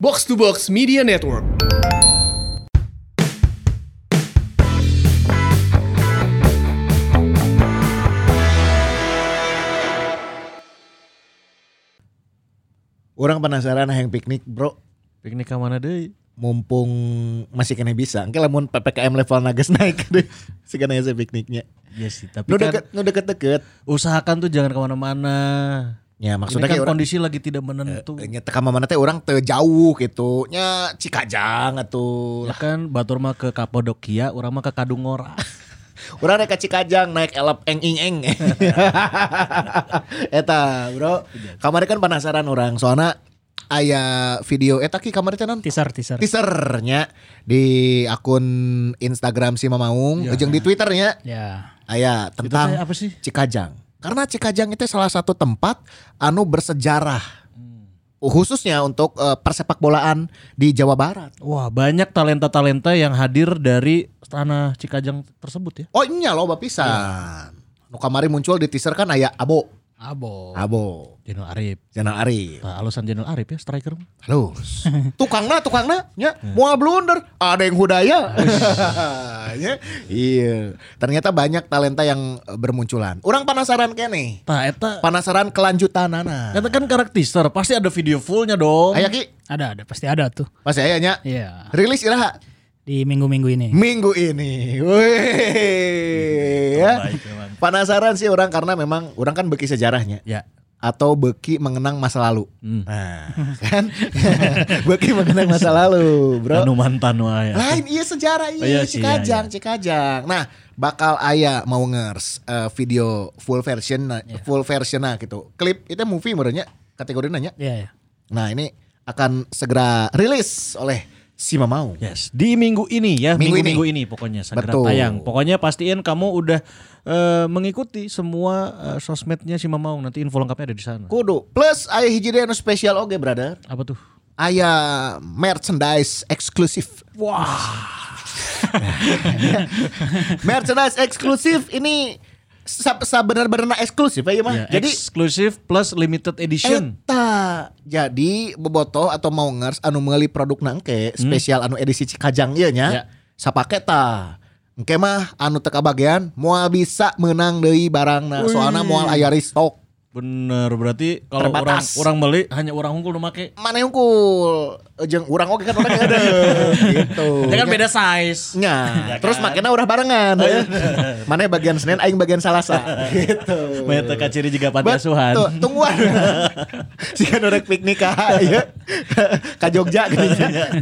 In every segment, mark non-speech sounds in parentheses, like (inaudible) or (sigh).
Box to Box Media Network. Orang penasaran yang piknik bro Piknik ke mana deh? Mumpung masih kena bisa Engke lamun PPKM level nages naik (laughs) deh Si kena saya pikniknya Iya sih, tapi Nu kan deket, nu deket-deket usahakan tuh jangan ke mana-mana. Ya Ini maksudnya kan orang kondisi lagi tidak menentu. Nya teka mana teh orang teu jauh gitu Nya Cikajang atuh Ya kan batur mah ke Kapadokia, orang mah ke Kadungora. (laughs) Urang naik ke Cikajang naik elep eng ing eng. (laughs) eta, Bro. Kamari kan penasaran orang soalnya aya video eta ki kamari teh non teaser teaser teasernya di akun Instagram si Mamaung, Ya. jeung di Twitternya ya aya Itu tentang apa sih? Cikajang. Karena Cikajang itu salah satu tempat anu bersejarah khususnya untuk eh, persepak bolaan di Jawa Barat. Wah, banyak talenta-talenta yang hadir dari tanah Cikajang tersebut ya. Oh iya loh pisan. Nu kamari muncul di teaser kan aya Abo. abo Abo. Jenderal Arif. Jenal Arif. Nah, alasan Jenderal Arif ya striker. Halus. (laughs) tukangna tukangna nya moal blunder ada yang hudaya. (laughs) Ya, iya. Ternyata banyak talenta yang eh, bermunculan. Orang penasaran kene. Tah eta Penasaran kelanjutan Nana. eta kan karakter pasti ada video fullnya dong. Aya ki ada ada pasti ada tuh pasti aya nya. Iya Rilis iraha di minggu-minggu ini minggu ini. Wih. Ya. Penasaran sih orang karena memang orang kan beki sejarahnya Ya. Atau beki mengenang masa lalu. Hmm. Nah, (laughs) kan (laughs) beki mengenang masa lalu, Bro. Anu mantan wae. Lain iya sejarah iya, Oh, iya sih, Cikajang, iya, Cikajang. Nah, bakal aya mau ngers eh, video full version Iya. full version nah gitu. Klip itu movie menurutnya kategori nanya. Iya ya Nah, ini akan segera rilis oleh si Mamau. Yes, di minggu ini ya, Minggu minggu ini. minggu ini, pokoknya segera Betul. tayang. Pokoknya pastiin kamu udah eh, mengikuti semua eh, sosmednya si Mamaung. Nanti info lengkapnya ada di sana. Kudu. Plus aya hiji anu spesial oge, brother. Apa tuh? Aya merchandise eksklusif. Wah, (laughs) merchandise eksklusif ini sabenar-benar eksklusif ya mah. ya, Jadi eksklusif plus limited edition. Eta jadi bobotoh atau mau ngers anu meuli produk nangke spesial anu edisi Cikajang ieu nya. Hmm. Ya. Sapake ta. Engke mah anu teka bagian moal bisa menang deui barangna soalna moal aya restock. Bener, berarti kalau orang orang beli hanya orang unggul nu make. Mana unggul jeung urang oge kan orang ada (laughs) gitu. Ya kan beda size. Nya, Ya terus kan? makanya udah barengan. ya. (laughs) Mana bagian Senin aing bagian Salasa (laughs) gitu. Maya teu kaciri juga Betul, asuhan. tungguan. Jika norek piknik ka ya. Ka Jogja gitu.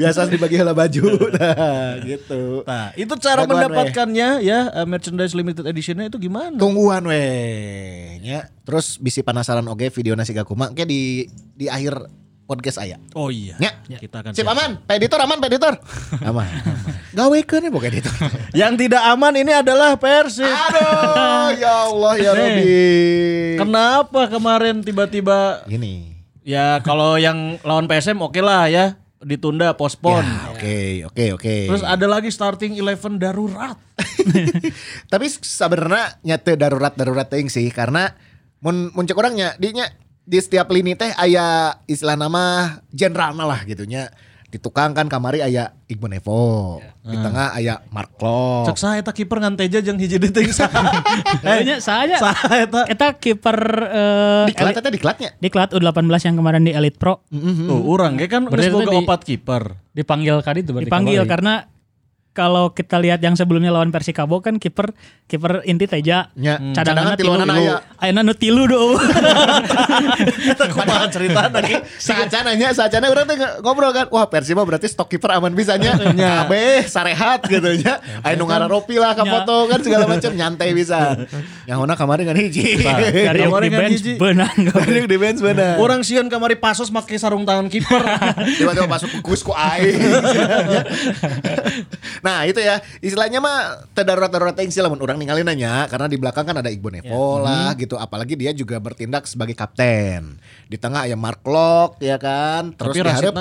Biasa dibagi heula baju. Nah, gitu. Nah, itu cara Tungguan, mendapatkannya ya eh, merchandise limited editionnya itu gimana? Tungguan weh. Ya. Terus bisi penasaran oge video nasi gakuma ke di di akhir podcast aya. Oh iya. Ya. Kita akan Sip aman, Pak editor aman, Pak editor. (laughs) Aman. Gawekeun ya boga editor. Yang tidak aman ini adalah Persib. Aduh, ya Allah ya. Robi. Kenapa kemarin tiba-tiba Gini. ya kalau yang lawan PSM oke lah ya ditunda pospon. Ya, Oke, oke, oke. Terus ada lagi starting eleven darurat. (laughs) Tapi sebenarnya nyate darurat darurat ting sih karena mun mun cek orangnya di nya di setiap lini teh aya istilah nama jenderal lah gitu nya. Di tukang kan kamari aya Iqbal Nevo. Di tengah aya Mark Klok. Cek saya eta kiper ngan teja jeung hiji detik sa. Kayaknya saya Saha eta? kita kiper eh, Diklat teh diklatnya. diklat U18 yang kemarin di Elite Pro Tuh, urang ge kan Berarti geus boga opat kiper. dipanggil kali itu berarti dipanggil karena kalau kita lihat yang sebelumnya lawan Persikabo kan kiper kiper inti Teja Nya, cadangan cadangan tilu aya. Ayeuna nu tilu do (laughs) Eta kumaha cerita lagi. Sacananya, sacananya orang tuh ngobrol kan, wah Persima berarti stok kiper aman bisanya, (laughs) kabeh sarehat gitu nya, ayo nu ngararopi lah ka Nya. foto kan segala macam nyantai bisa. (laughs) Yang mana kemarin kan hiji. dari yang Kemarin di kan bench hiji. benang Dari di bench bener. Orang sieun kamari pasos make sarung tangan kiper. Tiba-tiba masuk ke kuis ku aing. Nah itu ya, istilahnya mah tedarurat-darurat yang sih lamun orang ninggalin nanya, karena di belakang kan ada Iqbal Nevo lah gitu, apalagi dia juga bertindak sebagai kapten. Di tengah ada Mark Lok ya kan, terus Tapi diharap.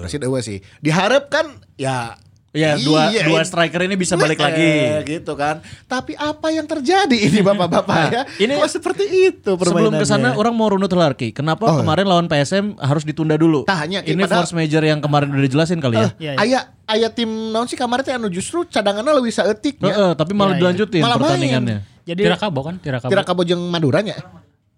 Rasid eueuh sih. Diharap kan ya Ya dua Iya, dua striker ini bisa balik Eh, lagi. gitu kan. Tapi apa yang terjadi ini (laughs) Bapak-bapak ya? ini- Kok seperti itu Sebelum ke sana orang mau runut Larki. Kenapa Oh. kemarin lawan PSM harus ditunda dulu? Ki, ini padahal- force major yang kemarin udah dijelasin kali ya. Eh, Iya, iya. aya aya tim naon sih kemarin teh anu justru cadangannya lebih saeutik ya. Heeh, tapi malah Iya, iya. dilanjutin Malah main. pertandingannya. Jadi Tirakabo kan, Tirakabo. Tira kabojeng Maduranya.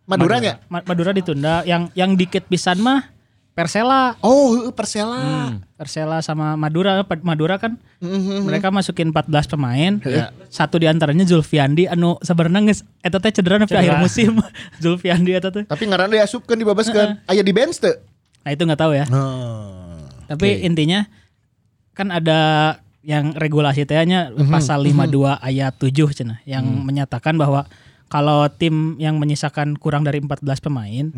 Maduranya. Ma- Madura ditunda. Yang yang dikit pisan mah Persela. Oh, Persela. Hmm. Persela sama Madura. Madura kan Mhm. mereka masukin 14 pemain. Satu di antaranya Zulfiandi anu sebenarnya geus eta teh cedera nepi akhir musim. (laughs) Zulfiandi eta teh. Tapi ngaran diasupkeun dibabaskeun. Aya di bench teu? Nah itu nggak tahu ya. Tapi intinya kan ada yang regulasi tehnya pasal 52 ayat 7 cenah yang menyatakan bahwa kalau tim yang menyisakan kurang dari 14 pemain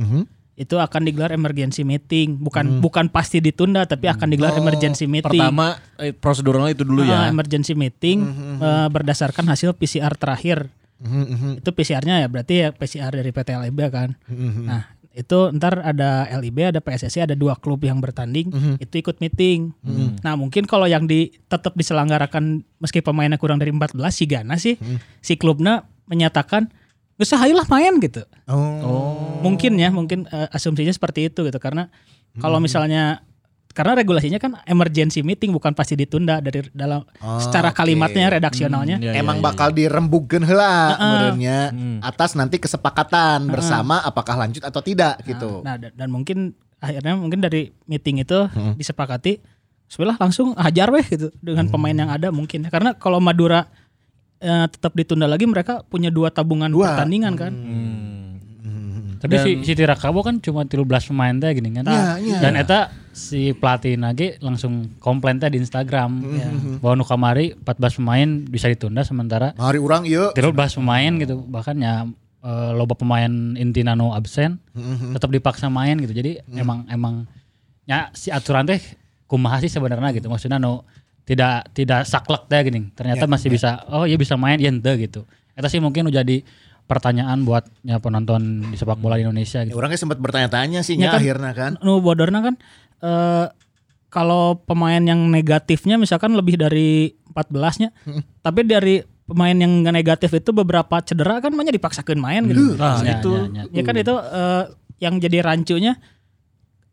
itu akan digelar emergency meeting, bukan bukan pasti ditunda tapi akan digelar emergency meeting. Pertama eh, proseduralnya itu dulu Ah, ya. emergency meeting eh, berdasarkan hasil PCR terakhir. Itu PCR-nya ya berarti ya PCR dari PT LIB kan. Nah, itu ntar ada LIB, ada PSSI, ada dua klub yang bertanding, itu ikut meeting. Nah, mungkin kalau yang di tetap diselenggarakan meski pemainnya kurang dari 14 si Gana sih, si klubnya menyatakan Gak usah ayolah main gitu. Oh. Mungkin ya, mungkin eh, asumsinya seperti itu gitu karena kalau misalnya karena regulasinya kan emergency meeting bukan pasti ditunda dari dalam secara oke. kalimatnya redaksionalnya. Hmm, ya, Emang ya, ya. bakal dirembugkeun heula meureunnya Hmm. atas nanti kesepakatan bersama apakah lanjut atau tidak gitu. Nah, dan, dan mungkin akhirnya mungkin dari meeting itu disepakati Bismillah langsung hajar weh gitu dengan pemain yang ada mungkin ya. Karena kalau Madura eh, tetap ditunda lagi mereka punya dua tabungan Dua. pertandingan kan. Tapi si, si Tirakabo kan cuma 13 pemain teh gini kan. Iya, iya. Dan eta si pelatih lagi langsung komplain teh di Instagram. Ya. Bahwa nu kamari 14 pemain bisa ditunda sementara Hari orang ieu 13 pemain gitu. Bahkan ya eh, loba pemain inti nano absen tetap dipaksa main gitu. Jadi emang emang ya si aturan teh kumaha sih sebenarnya gitu. Maksudnya no tidak tidak saklek teh gini. Ternyata masih bisa oh iya bisa main ya ente gitu. Eta sih mungkin udah jadi pertanyaan buat ya penonton di sepak bola di Indonesia Ya, gitu. orangnya sempat bertanya-tanya sih Ya kan? akhirnya kan. Nu bodorna kan eh kalau pemain yang negatifnya misalkan lebih dari 14-nya, tapi dari pemain yang negatif itu beberapa cedera kan makanya dipaksakan main gitu. Nah, Ya, itu ya, ya. Ya kan itu eh, yang jadi rancunya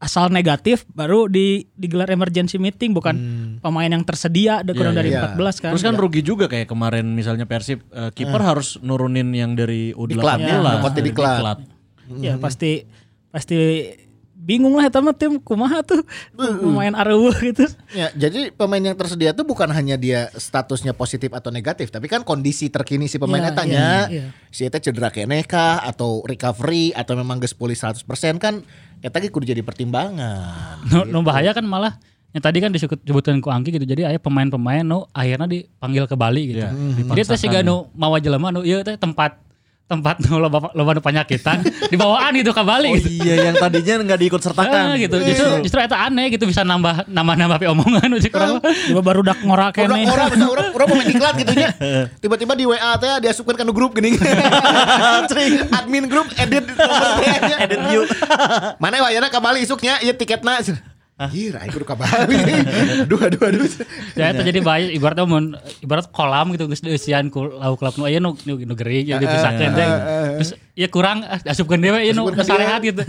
asal negatif baru di digelar emergency meeting bukan pemain yang tersedia ada kurang Iya, dari iya. 14 kan. Terus kan rugi juga kayak kemarin misalnya Persib eh, kiper harus nurunin yang dari U18 Diklat, ya, diklat. ya pasti pasti bingung lah eta mah tim kumaha tuh pemain areueuh gitu. Ya, jadi pemain yang tersedia itu bukan hanya dia statusnya positif atau negatif, tapi kan kondisi terkini si pemain Iya, etanya. iya, iya. Si eta cedera keneh kah atau recovery atau memang geus pulih 100% kan eta ge kudu jadi pertimbangan. Nu, nu bahaya kan malah yang tadi kan disebut disebutkan ku Angki gitu. Jadi aya pemain-pemain nu akhirnya dipanggil ke Bali gitu. Iya, Jadi teh siga nu mawa jelema nu ieu teh tempat tempat (laughs) loba nu penyakitan dibawaan gitu ke Bali Oh gitu. iya yang tadinya nggak diikut sertakan. Eh, gitu. Justru justru eta aneh gitu bisa nambah nambah nambah pi omongan nu cik urang mah. Coba baru dak ngorak Orang kene. orang bisa orang orang pemain diklat (laughs) gitu nya. Tiba-tiba di WA teh diasupkeun kana grup geuning. (laughs) Cering admin grup edit nomor. Edit view. Mana wayana ka Bali isuknya ieu tiketna. Anjir, aing kudu ka Bali. Aduh aduh aduh. Ya eta jadi bahaya ibaratnya mun ibarat kolam gitu geus dieusian ku lauk lauk nu aya nu nu, nu gering jadi dipisahkeun teh. Terus ya kurang ah, asupkeun dewe ieu nu Asupkeun ka sarehat gitu.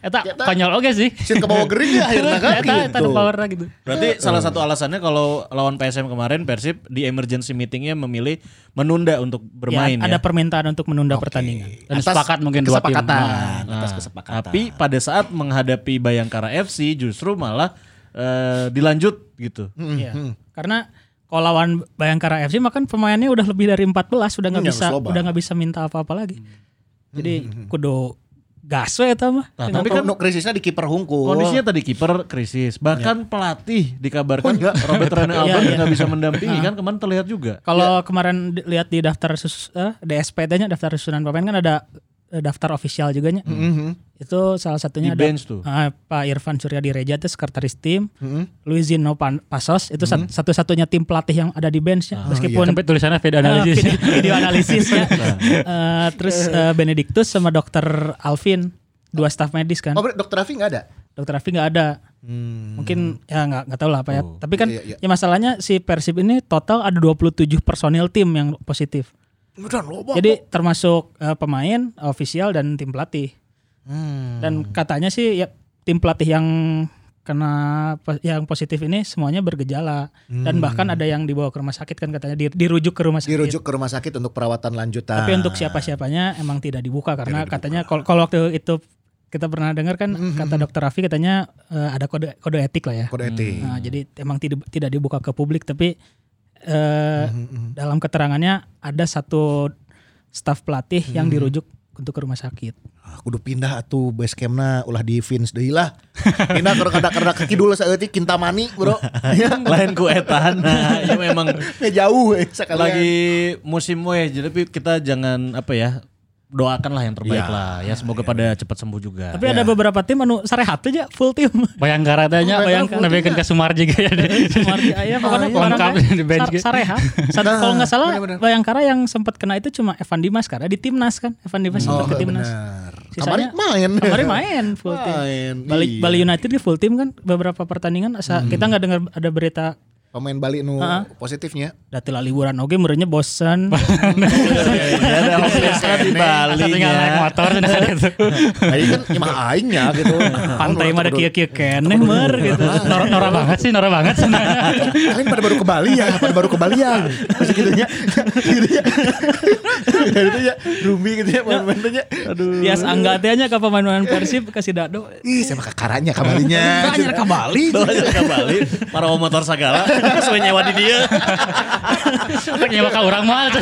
Eta Eta- konyol oge sih. Sieun ke bawah gering ya akhirnya kan Eta eta gitu. nu powerna gitu. Berarti salah satu alasannya kalau lawan PSM kemarin Persib di emergency meetingnya memilih menunda untuk bermain ya. ada permintaan untuk menunda pertandingan. Dan sepakat mungkin dua tim. kesepakatan, Nah, atas kesepakatan. Tapi pada saat menghadapi Bayangkara FC justru malah eh, dilanjut gitu. Iya. Karena kalau lawan Bayangkara FC mah kan pemainnya udah lebih dari 14 udah nggak Hmm, bisa loba. udah nggak bisa minta apa-apa lagi. Jadi kudu gas we eta mah. Nah, Tapi kan krisisnya di kiper hungkul. Kondisinya tadi kiper krisis, bahkan pelatih dikabarkan Oh, iya. (laughs) Robert Rene Iya, Albert iya. nggak bisa mendampingi kan kemarin terlihat juga. Kalau kemarin di- lihat di daftar sus eh, DSP-nya daftar susunan pemain kan ada daftar official juga nya. Itu salah satunya Di ada tuh. ah, Pak Irfan Surya Direja itu sekretaris tim. Luizino Pan- Pasos itu sat- satu-satunya tim pelatih yang ada di bench Meskipun Sampai tulisannya video Eh, analisis. video, video analisisnya. (laughs) Eh, terus eh, Benedictus sama dokter Alvin dua staff medis kan. Oh, berarti dokter Raffi enggak ada? Dokter Alvin nggak ada. Mungkin ya nggak nggak tahu lah apa ya. Tapi kan Iya, iya. ya masalahnya si Persib ini total ada 27 personil tim yang positif. Jadi termasuk eh, pemain, ofisial dan tim pelatih. Hmm. Dan katanya sih ya tim pelatih yang kena yang positif ini semuanya bergejala dan bahkan ada yang dibawa ke rumah sakit kan katanya di- dirujuk ke rumah sakit. dirujuk ke rumah sakit untuk perawatan lanjutan. Tapi untuk siapa-siapanya emang tidak dibuka karena katanya kalau waktu itu kita pernah dengar kan kata dokter Raffi katanya eh, ada kode kode etik lah ya. kode etik. Nah, jadi emang tidak tidak dibuka ke publik tapi eh, dalam keterangannya ada satu staf pelatih yang dirujuk untuk ke rumah sakit. Ah, kudu pindah atuh base campna ulah di Vince deui lah. Pindah ke kada kada ke kidul saeutik Kintamani, Bro. (laughs) Lain ku etan. Nah, ya memang ya jauh eh, sekalian. lagi musim weh jadi kita jangan apa ya doakanlah yang terbaik Iya, lah ya semoga pada cepat sembuh juga Tapi ada beberapa tim anu sarehat aja full tim. Bayangkara tanya, Bayangkara bayangkan ke Sumar juga ya. Mardi Ayah pokoknya Lengkap barangnya di bench sar- gitu. Sarehat. Sa- Nah, Kalau nggak salah bener-bener. Bayangkara yang sempat kena itu cuma Evan Dimas karena di timnas kan. Evan Dimas sempat Oh, ke timnas. Sisanya- Kemarin main. Kemarin main full tim. Main, Bali, iya. Bali United di full tim kan beberapa pertandingan asa kita nggak dengar ada berita Pemain Bali nu positifnya. dati liburan oke merenya bosan. (laughs) ya ada di Bali Tinggal naik motor dan itu. Nah, (laughs) ini kan imah aingnya gitu. Pantai mah ada kia-kia keneh mer gitu. Nora, Nora banget sih, Nora banget sebenarnya. (laughs) Kalian pada baru ke Bali ya, pada baru ke Bali ya. Masih gitu ya. Gitu ya. Gitu ya. Rumi gitu ya pemain-pemainnya. Aduh. Bias angga teh nya ka pemain-pemain Persib kasih dado. Ih, sama kakaranya kabalinya. Banyak ke Bali. Banyak ke Bali para motor segala (laughs) sesuai nyewa di dia (laughs) Nyewa ka urang mah. (laughs)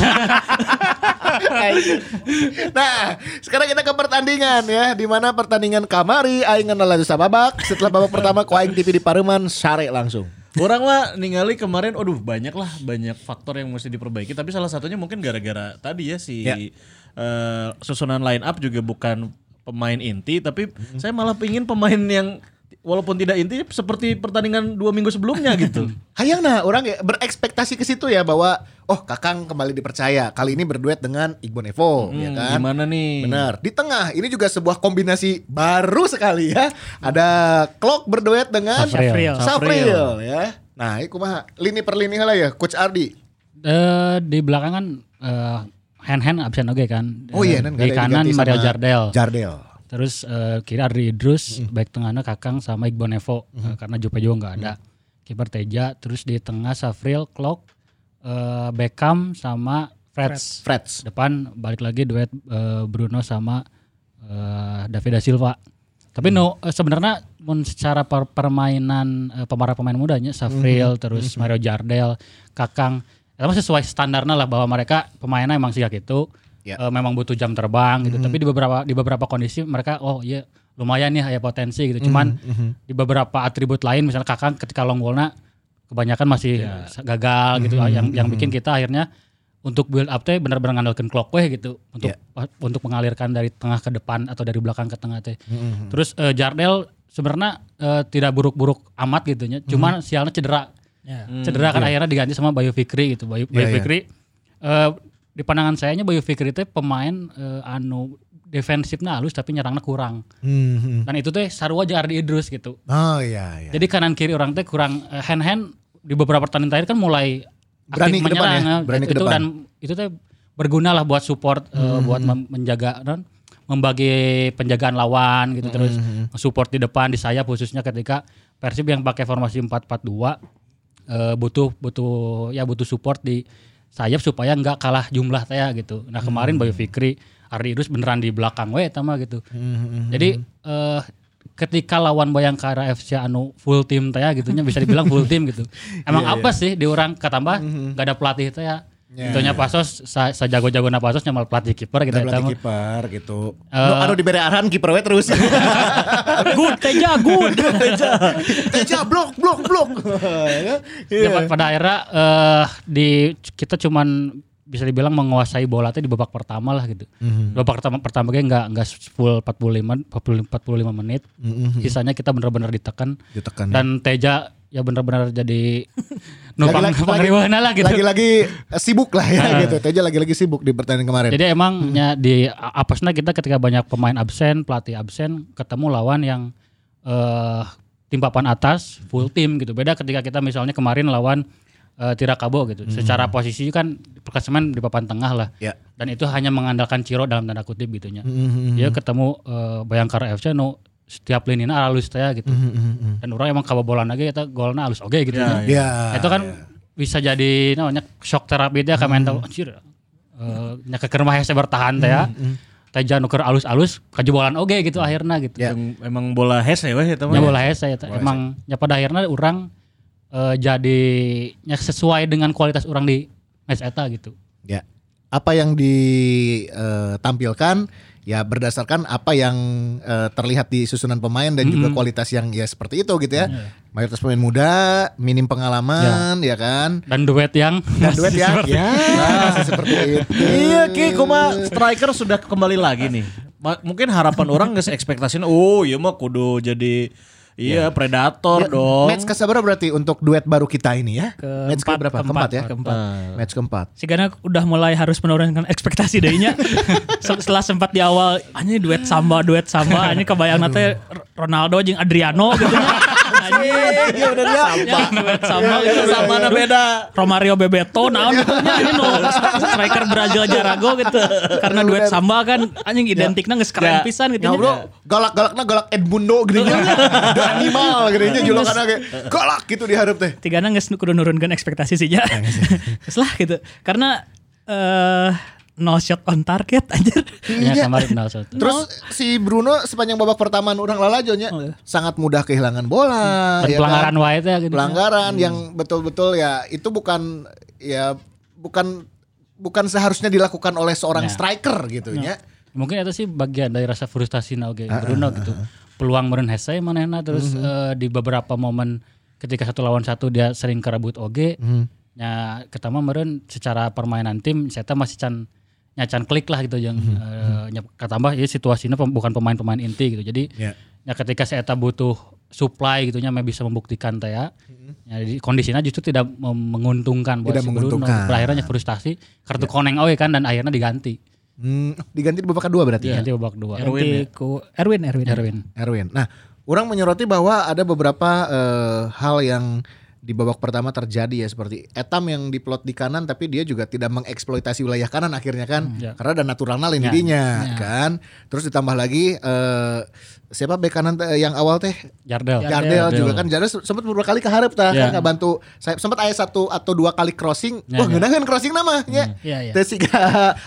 Nah, sekarang kita ke pertandingan ya, di mana pertandingan kamari aing ngenal sababak. Setelah babak pertama ku aing TV di Pareman sare langsung. Orang mah ningali kemarin, aduh banyak lah banyak faktor yang mesti diperbaiki. Tapi salah satunya mungkin gara-gara tadi ya si Ya. eh, susunan line up juga bukan pemain inti, tapi saya malah pingin pemain yang walaupun tidak inti seperti pertandingan dua minggu sebelumnya gitu. (laughs) Hayang nah, orang ya berekspektasi ke situ ya bahwa oh Kakang kembali dipercaya. Kali ini berduet dengan Iqbal Evo, ya Hmm, kan? Gimana nih? Benar. Di tengah ini juga sebuah kombinasi baru sekali ya. Ada Clock berduet dengan Safril. Safril, ya. Nah, itu mah lini per lini lah ya, Coach Ardi. Eh, di belakangan eh, hand hand absen oke kan. Oh iya, dan di kanan Mario Jardel. Jardel. Terus eh, kiri Ardi Idrus, back tengahnya Kakang sama Iqbal Nevo eh, karena Jupe juga nggak ada. Kiper Teja, terus di tengah Safril, Clock, eh, Beckham sama Freds. Freds. Depan balik lagi duet eh, Bruno sama eh, David da Silva. Tapi no eh, sebenarnya secara per- permainan eh, pemain pemain mudanya Safril terus Mario Jardel, Kakang itu sesuai standarnya lah bahwa mereka pemainnya emang sih gitu. Ya. Eh, memang butuh jam terbang gitu. Tapi di beberapa di beberapa kondisi mereka oh iya lumayan nih ya potensi gitu. Cuman di beberapa atribut lain misalnya Kakang ketika long ball-nya kebanyakan masih gagal gitu yang yang bikin kita akhirnya untuk build up teh benar-benar ngandalkan clock weh gitu untuk untuk mengalirkan dari tengah ke depan atau dari belakang ke tengah teh. Terus eh, Jardel sebenarnya eh, tidak buruk-buruk amat gitu nya. Cuman sialnya cedera. Ya. Cedera kan akhirnya diganti sama Bayu Fikri gitu. Bayu, Bayu Iya, iya. Fikri eh, di pandangan saya Bayu Fikri teh pemain eh, anu defensifnya halus tapi nyerangnya kurang. Hmm. Dan itu teh sarua aja Ardi Idrus gitu. Oh iya iya. Jadi kanan kiri orang teh kurang eh, hand hand di beberapa pertandingan terakhir kan mulai Berani aktif ke depan ya, menyerang, eh, berani ke itu depan. dan itu teh berguna lah buat support eh, buat mem- menjaga dan membagi penjagaan lawan gitu terus support di depan di sayap khususnya ketika Persib yang pakai formasi 4-4-2 eh, butuh butuh ya butuh support di sayap supaya nggak kalah jumlah teh ya gitu. Nah kemarin Bayu Fikri Ardi Idrus beneran di belakang we tama gitu. Jadi eh, ketika lawan Bayangkara FC anu full tim teh ya gitunya bisa dibilang full (laughs) tim gitu. Emang apa sih di orang ketambah nggak ada pelatih teh ya. Itunya Pasos sa, sajago-jago na Pasos nyamal pelatih kiper gitu Kita eta pelatih kiper gitu. Eh. Nu anu diberi arahan kiper we terus. (laughs) Good Teja good. (laughs) Teja blok blok blok. (laughs) Ya. Ya, pa- pada akhirnya eh, di kita cuman bisa dibilang menguasai bola di babak pertama lah gitu. Babak pertama pertama kayak nggak nggak full 45 40 45 menit. Sisanya kita benar-benar ditekan Ditekan. dan Teja ya benar-benar jadi (laughs) numpang pangriwana lah gitu. Lagi-lagi sibuk lah ya gitu. Teja lagi-lagi sibuk di pertandingan kemarin. Jadi emangnya di apesnya kita ketika banyak pemain absen, pelatih absen, ketemu lawan yang eh tim papan atas full tim gitu. Beda ketika kita misalnya kemarin lawan eh, Tirakabo gitu. Secara posisi kan klasemen di papan tengah lah. Ya. Dan itu hanya mengandalkan Ciro dalam tanda kutip gitunya. Dia ketemu eh, Bayangkara FC no setiap linina halus teh gitu. Dan orang emang kabobolan lagi eta golna halus oge gitu. nya. Ya. itu kan bisa jadi namanya shock terapi dia ke mental anjir. Eh nya keker mah hese bertahan teh ya. Teh jangan nuker alus-alus kejebolan oge gitu akhirnya gitu. Ya. Yang emang bola hese weh eta mah. Ya bola hese ya. Emang ya pada akhirnya orang eh, jadi ya sesuai dengan kualitas orang di match eta gitu. Ya. Apa yang ditampilkan ya berdasarkan apa yang eh, terlihat di susunan pemain dan juga kualitas yang ya seperti itu gitu ya. Mayoritas pemain muda, minim pengalaman ya, kan. Dan duet yang Dan duet ya. ya, masih seperti itu. Iya Ki, kuma striker sudah kembali lagi nih. Mungkin harapan orang nggak ekspektasinya, oh iya mah kudu jadi iya predator Ya, dong. Match keseberapa berarti untuk duet baru kita ini ya? match Keempat, keberapa? keempat, Keempat ya? keempat. Match keempat. Si Gana udah mulai harus menurunkan (laughs) ekspektasi darinya. (laughs) Setelah sempat di awal, hanya duet samba, duet samba, hanya kebayang nanti Ronaldo jeung Adriano gitu. (laughs) Anjing, Iya bener ya. ya, duet samba gitu. sama na beda. Romario Bebeto naon gitu nya ini no striker Brazil Jarago gitu. Karena duet samba kan anjing identiknya geus keren Ya. pisan gitu. Ya nya. bro, galak-galaknya galak Edmundo gini The animal gini julukannya kayak galak gitu diharap teh. Tigana geus kudu nurunkan ekspektasi sih ya. (laughs) Lah gitu. Karena eh no shot on target anjir. ya kemarin nol satu. Terus si Bruno sepanjang babak pertama orang lalajonya Oh, iya. sangat mudah kehilangan bola. Dan ya pelanggaran kan? wae teh gitu. Pelanggaran yang betul-betul ya itu bukan ya bukan bukan seharusnya dilakukan oleh seorang Ya. striker gitu ya. Mungkin itu sih bagian dari rasa frustasi na oge Bruno gitu. Peluang meureun hese manehna terus eh, di beberapa momen ketika satu lawan satu dia sering kerebut oge. Ya ketama meureun secara permainan tim saya masih can nyacan klik lah gitu yang eh, nya- ketambah ya situasinya pem- bukan pemain-pemain inti gitu. Jadi Ya. ya ketika saya butuh supply gitu nya bisa membuktikan teh ya. Ya, jadi kondisinya justru tidak menguntungkan buat Tidak si Bruno. menguntungkan. Akhirnya frustasi kartu koneng oke kan dan akhirnya diganti. Hmm, diganti di babak kedua berarti ya. Diganti babak dua. Erwin ya? ku Erwin Erwin. Erwin. Erwin. Nah, orang menyoroti bahwa ada beberapa eh, hal yang di babak pertama terjadi ya seperti Etam yang diplot di kanan tapi dia juga tidak mengeksploitasi wilayah kanan akhirnya kan ya. karena ada naturalnya lininya kan terus ditambah lagi eh, siapa bek kanan teh yang awal teh Jardel. Jardel juga kan Jardel sempat beberapa kali keharap tah Ya. kan bantu saya sempat aya satu atau dua kali crossing Ya, wah ya. ngeunaheun crossing namanya Iya, iya. teh siga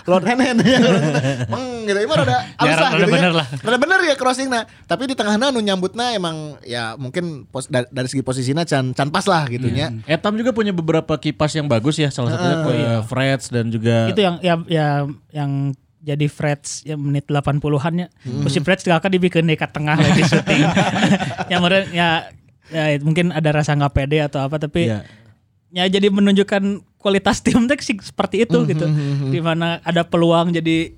Lord Henen (laughs) Meng gitu emang ada Ya, lah rada gitu bener ya. lah. Rada bener ya crossing nah tapi di tengahnya nu nyambutna emang ya mungkin pos, dari, dari segi posisinya can can pas lah gitu nya Etam juga punya beberapa kipas yang bagus ya, salah satunya uh, Freds dan juga Itu yang ya, ya yang jadi Freds ya menit 80-an ya. Terus si Freds juga kan dibikin dekat tengah (laughs) lagi syuting. (laughs) ya meren ya ya mungkin ada rasa nggak pede atau apa tapi Iya. ya jadi menunjukkan kualitas tim teh seperti itu gitu. Di mana ada peluang jadi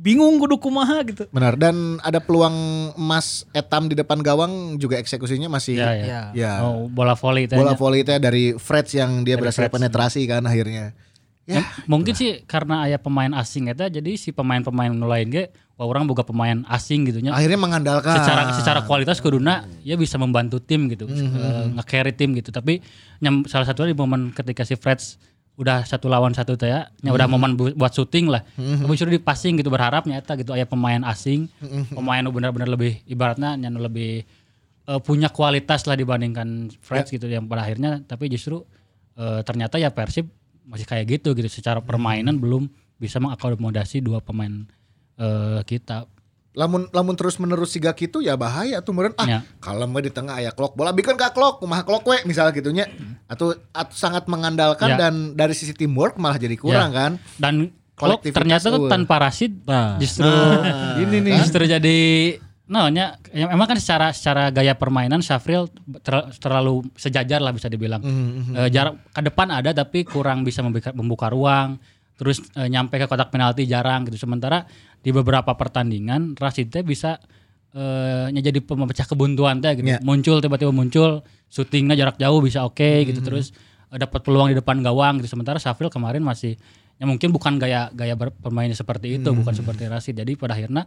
bingung kudu kumaha gitu. benar dan ada peluang emas Etam di depan gawang juga eksekusinya masih Ya, ya. Ya. ya. Oh, bola volley teh. bola volley teh dari Freds yang dia Dari berhasil Freds. penetrasi kan akhirnya Ya, mungkin sih karena aya pemain asing eta jadi si pemain-pemain nu lain ge wah orang boga pemain asing gitu nya. akhirnya mengandalkan Secara secara kualitas kuduna ya bisa membantu tim gitu, eh, nge-carry tim gitu. Tapi nyam, salah satunya di momen ketika si Freds udah satu lawan satu teh ya, nya udah momen bu- buat syuting lah. Tapi sudah di passing gitu berharapnya eta gitu aya pemain asing, pemain nu benar-benar lebih ibaratnya nya nu lebih eh, punya kualitas lah dibandingkan Freds gitu yang pada akhirnya. Tapi justru eh, ternyata ya Persib masih kayak gitu gitu. Secara permainan belum bisa mengakomodasi dua pemain eh, kita. Lamun lamun terus menerus siga gitu ya bahaya tuh meureun ah Ya. kalem we di tengah aya klok bola bikin ka klok kumaha klok we misalnya gitunya atau, atau sangat mengandalkan Ya. dan dari sisi teamwork malah jadi kurang Ya. kan dan Klok ternyata tuh eueuh. tanpa Rashid Nah. justru ini nih justru jadi nah nya ya, emang kan secara secara gaya permainan Syafril ter- terlalu sejajar lah bisa dibilang Eh, jarak ke depan ada tapi kurang bisa membuka, membuka ruang terus eh, nyampe ke kotak penalti jarang gitu. Sementara di beberapa pertandingan Rashid teh bisa nya jadi pemecah kebuntuan teh gitu. Ya. muncul tiba-tiba muncul syutingnya jarak jauh bisa oke gitu. terus eh, dapat peluang di depan gawang gitu. Sementara Syafril kemarin masih ya mungkin bukan gaya gaya ber- bermainnya seperti itu bukan seperti Rashid. Jadi pada akhirnya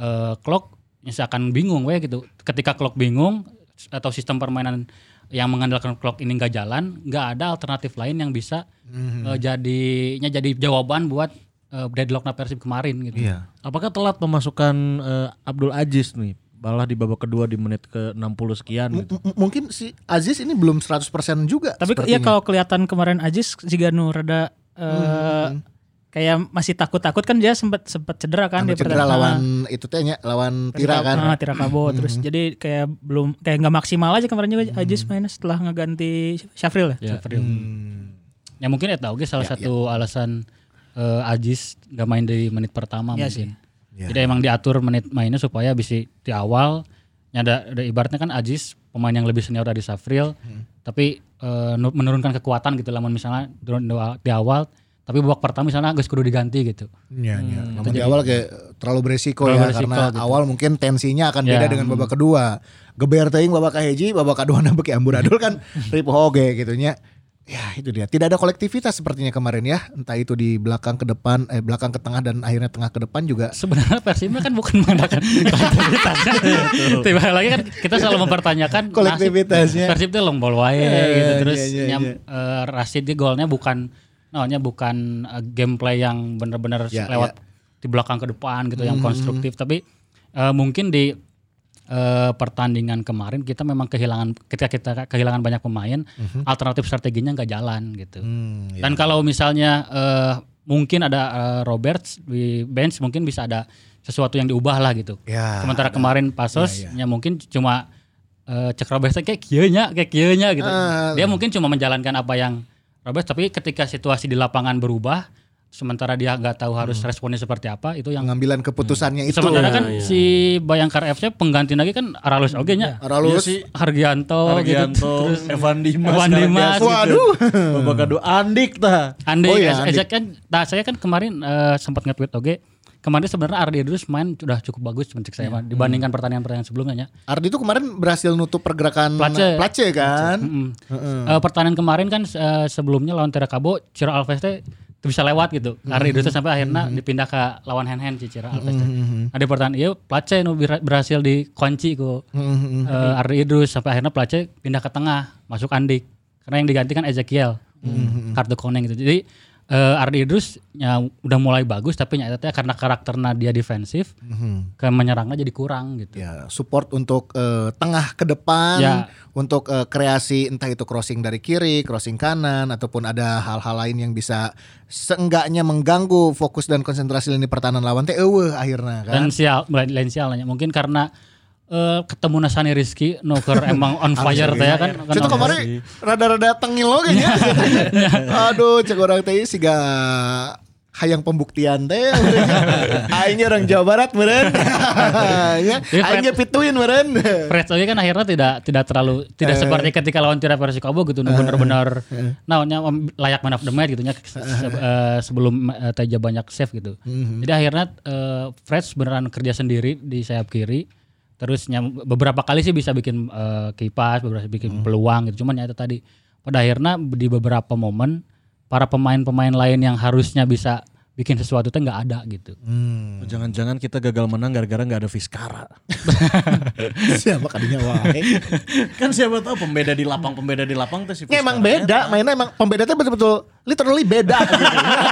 eh Klok seakan bingung we gitu. Ketika Klok bingung atau sistem permainan yang mengandalkan clock ini nggak jalan, nggak ada alternatif lain yang bisa eh, jadinya jadi jawaban buat eh, deadlocknya Persib kemarin gitu. Iya. Apakah telat memasukkan eh, Abdul Aziz nih? Balah di babak kedua di menit ke 60 sekian gitu. M- mungkin si Aziz ini belum 100% juga. Tapi sepertinya. ya kalau kelihatan kemarin Ajis jika nu rada eh, kayak masih takut-takut kan dia sempat sempat cedera kan di cedera pertandingan. lawan itu teh nya, lawan Tira kan. Ah, Tira Kabo terus jadi kayak belum kayak nggak maksimal aja kemarin juga Ajis mainnya setelah ngeganti Syafril ya. Syafril. Ya mungkin eta oke salah Ya, satu alasan eh, Ajis nggak main di menit pertama Iya mungkin. Ya. Jadi emang diatur menit mainnya supaya bisa di awal ya ada, ada ibaratnya kan Ajis pemain yang lebih senior dari Safril tapi eh, nu- menurunkan kekuatan gitu lah misalnya di awal tapi babak pertama misalnya Gus kudu diganti gitu. Iya, iya. Namun di awal kayak terlalu beresiko Terlalu ya beresiko karena gitu. awal mungkin tensinya akan Ya. beda dengan babak kedua. Geber teuing babak kahiji, babak kedua (laughs) na beki amburadul kan (laughs) ripuh oge gitu nya. Ya itu dia. Tidak ada kolektivitas sepertinya kemarin ya. Entah itu di belakang ke depan, eh belakang ke tengah dan akhirnya tengah ke depan juga. Sebenarnya Persibnya kan bukan mengandalkan (laughs) kolektivitasnya. Tiba lagi kan kita selalu mempertanyakan Kolektivitasnya. Persib itu long ball wae Eh, gitu terus iya, iya, nyam, iya. eh, Rashid di golnya bukan namanya bukan eh, gameplay yang benar-benar Ya, lewat di belakang ke depan gitu yang konstruktif tapi eh, mungkin di eh, pertandingan kemarin kita memang kehilangan ketika kita kehilangan banyak pemain alternatif strateginya nggak jalan gitu. Hmm, ya. Dan kalau misalnya eh, mungkin ada eh, Roberts di bench mungkin bisa ada sesuatu yang diubah lah gitu. Ya, Sementara kemarin Pasos Ya, ya mungkin cuma eh, cek Roberts kayak kieu nya, kayak kieu nya gitu. Ah. Dia mungkin cuma menjalankan apa yang Roberts tapi ketika situasi di lapangan berubah sementara dia nggak tahu harus responnya seperti apa itu yang pengambilan keputusannya itu. sementara kan si Bayangkara FC pengganti lagi kan Aralus oge nya. Aralus Iya sih. Hargianto, gitu. Argianto, Terus Evan Dimas, Evan Dimas, gitu. Waduh. Kedua Andik tah. Andi Oh iya, oh, Andi. kan nah saya kan kemarin eh, sempat nge-tweet oke kemarin sebenarnya Ardi Idrus main sudah cukup bagus mencek saya mah, dibandingkan pertandingan-pertandingan sebelumnya ya. Ardi itu kemarin berhasil nutup pergerakan Place. Place kan. Mm-mm. Eh, pertandingan kemarin kan eh, sebelumnya lawan Tirakabo Ciro Alves teh teu bisa lewat gitu. Ardi Idrus sampai akhirnya dipindah ke lawan hand hand Ciro Alves teh. Ada pertandingan iya Place nu berhasil dikunci ku eh, Ardi Idrus sampai akhirnya Place pindah ke tengah masuk Andik. Karena yang diganti kan Ezekiel. Kartu koneng gitu. Jadi eh, Ardi Idrus ya udah mulai bagus tapi nyata teh karena karakternya dia defensif ke menyerangnya jadi kurang gitu. Ya, support untuk eh, tengah ke depan, Ya. untuk eh, kreasi entah itu crossing dari kiri, crossing kanan ataupun ada hal-hal lain yang bisa seenggaknya mengganggu fokus dan konsentrasi lini pertahanan lawan teh akhirnya kan. dan sial lain sialnya mungkin karena eh, ketemu Nasani Rizky nuker (laughs) emang on fire teh ya kan kan Itu kemarin rada-rada tengil oge nya. (laughs) (laughs) Aduh, cek orang teh siga hayang pembuktian teh. Aingnya orang Jawa Barat meureun. Ya, Aingnya pituin meureun. Fred Oge kan akhirnya tidak tidak terlalu tidak seperti ketika lawan Tira Persikabo gitu benar-benar naonnya em, layak man of the match gitu eh, sebelum eh, Teja banyak save gitu. Jadi akhirnya eh, Fred beneran kerja sendiri di sayap kiri. Terus nyam- beberapa kali sih bisa bikin eh, kipas, beberapa bikin peluang gitu. Cuman ya itu tadi pada akhirnya di beberapa momen para pemain-pemain lain yang harusnya bisa bikin sesuatu tuh nggak ada gitu. Oh, Jangan-jangan kita gagal menang gara-gara nggak ada Fiskara. (laughs) Siapa kadinya wae. kan siapa tahu pembeda di lapang pembeda di lapang tuh si emang beda, mainnya emang pembedanya betul-betul literally beda gitu.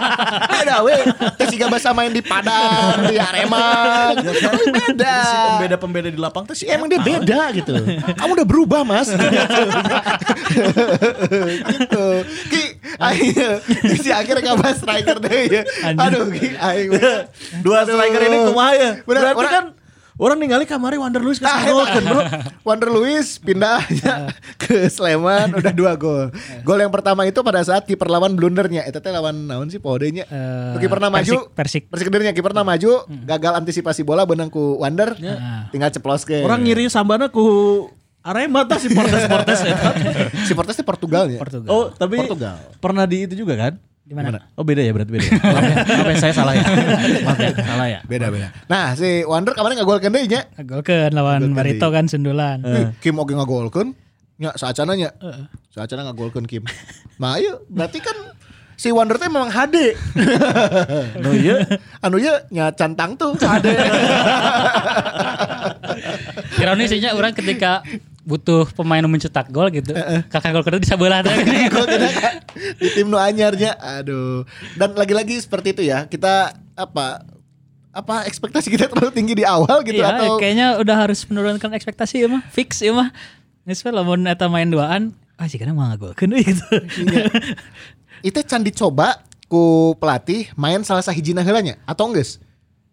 (laughs) beda weh. Siga bahasa main di Padang, di Arema, literally beda. Si pembeda-pembeda di lapang tuh si Ya, emang dia beda gitu. Kamu udah berubah, Mas. (laughs) gitu. Ki, aing si akhirnya kabar striker deh ya. Aduh, Ki, aing. Dua striker ini kumaha ya? Berarti kan orang ningali kamari Wander Ah, kasih gol kan bro. Wander Luiz pindah (laughs) ke Sleman udah dua gol. Gol yang pertama itu pada saat kiper lawan blundernya. Itu teh lawan naon sih podenya. Eh, kiper maju. Persik, Persik. Kedirinya kiper maju, gagal antisipasi bola benang ku Wander. Tinggal ceplos ke. Orang ngiri sambana ku Arema tah si Portes Portes (laughs) eta. si Portes teh Portugal ya. Portugal. Oh, tapi Portugal. pernah di itu juga kan? Di mana? Oh beda ya berarti beda. (laughs) Maaf ya, maaf ya, saya salah ya. Maaf ya, salah ya. Beda beda. Nah, si Wander kemarin ngagolkeun deui nya. Golkeun lawan Barito kan sundulan. Eh, Kim oge ngagolkeun. Nya saacana nya. Saacana ngagolkeun Kim. Nah, ayo berarti kan si Wander teh memang HD. No (laughs) iya. anu ya nya cantang tuh HD. (laughs) Ironisnya orang ketika butuh pemain yang mencetak gol gitu. Kakak gol kedua (laughs) kena kan di tim nu anyarnya. Aduh. Dan lagi-lagi seperti itu ya. Kita apa apa ekspektasi kita terlalu tinggi di awal gitu Iya, atau kayaknya udah harus menurunkan ekspektasi ya mah. Fix ya mah. We lamun eta main duaan, ah sih kana mah ngagolkeun gitu. (laughs) itu can dicoba ku pelatih main salah sahiji heulanya atau enggak?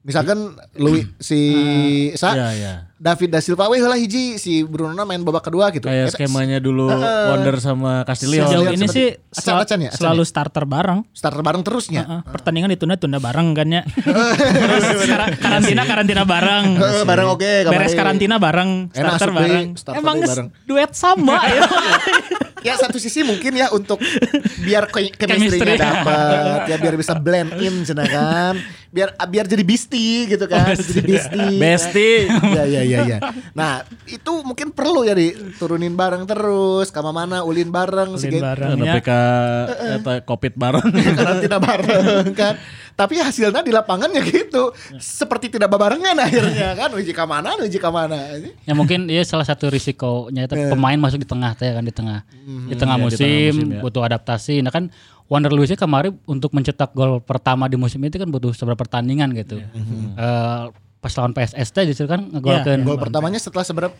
Misalkan Louis si sa Iya, iya. David da Silva we heula hiji si Bruno main babak kedua gitu. Kayak skemanya dulu Heeh. Wonder sama Castillo. Sejauh ini sih sel- acan ya, acan selalu starter bareng. starter bareng terusnya. Heeh, pertandingan ditunda-tunda bareng kan ya. (laughs) Karantina karantina bareng. Heeh, bareng oke Beres kamari. karantina bareng, Enak starter deui, bareng. starter Emang bareng. duet sama (laughs) ya. ya satu sisi mungkin ya untuk biar ke- (laughs) chemistry-nya Chemistry. dapat ya biar bisa blend in cenah kan biar biar jadi beastie gitu kan jadi beastie Bestie. ya ya ya ya nah itu mungkin perlu ya diturunin bareng terus kama mana ulin bareng Ulin sige- bareng. Tapi ka eta covid bareng. (laughs) karantina bareng kan. Tapi hasilnya di lapangannya gitu. Seperti tidak barengan akhirnya (laughs) kan. Uji ke mana uji ke mana ya mungkin ya salah satu risikonya itu pemain masuk di tengah teh kan di tengah. Di tengah Iya, di musim, tengah musim, ya. butuh adaptasi. Nah kan Wander Luiz kemarin untuk mencetak gol pertama di musim itu kan butuh seberapa pertandingan gitu. Eh, pas lawan PSS teh justru kan ngegolkeun gol pertamanya setelah seberapa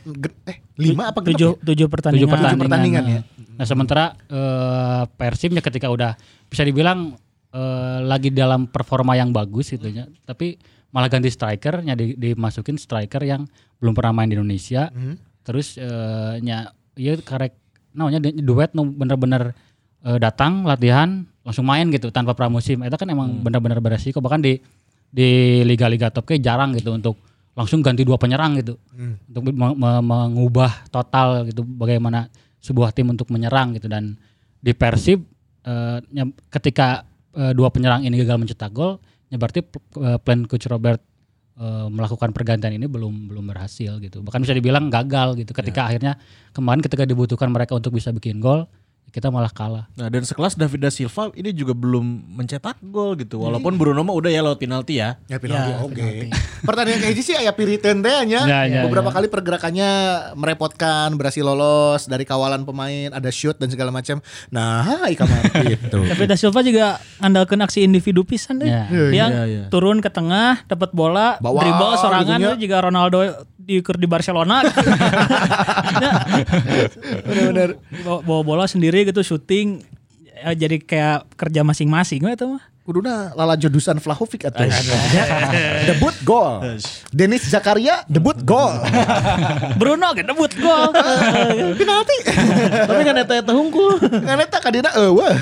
eh lima apa genep tujuh ya? tujuh pertandingan. tujuh pertandingan, pertandingan ya. Nah sementara eh, Persibnya ketika udah bisa dibilang eh, lagi dalam performa yang bagus gitu ya, tapi malah ganti strikernya di, dimasukin striker yang belum pernah main di Indonesia. Terus eh, nya ya karek namanya duet bener-bener eh, datang latihan langsung main gitu tanpa pramusim. Itu kan emang bener-bener beresiko bahkan di di liga-liga top kayak jarang gitu untuk langsung ganti dua penyerang gitu. Untuk me- me- mengubah total gitu bagaimana sebuah tim untuk menyerang gitu. Dan di Persib eh, ketika eh, dua penyerang ini gagal mencetak gol ya berarti eh, plan coach Robert eh, melakukan pergantian ini belum belum berhasil gitu. Bahkan bisa dibilang gagal gitu ketika akhirnya kemarin ketika dibutuhkan mereka untuk bisa bikin gol kita malah kalah Nah dan sekelas David da Silva ini juga belum mencetak gol gitu. Walaupun Bruno mah udah ya lewat penalti ya. Ya penalti Ya, oke. penalti. (laughs) Pertandingan kayak sih aya piriteun teh nya. Ya, ya, Beberapa ya. kali pergerakannya merepotkan, berhasil lolos dari kawalan pemain, ada shoot dan segala macam. Nah, kamar (laughs) gitu. Tapi Da Silva juga andalkan aksi individu pisan deh. Ya. Dia Iya, iya. turun ke tengah, dapat bola, Bawa dribble sorangan tuh juga Ronaldo diukur di Barcelona. (laughs) Bener-bener. bawa, bawa bola sendiri gitu syuting ya, jadi kayak kerja masing-masing eta mah. Kuduna lala jodusan Vlahovic atau (laughs) debut gol. Denis Zakaria debut gol. (laughs) Bruno ge debut gol. penalti. Tapi kan eta eta hungkul. Ngan eta kadina eueuh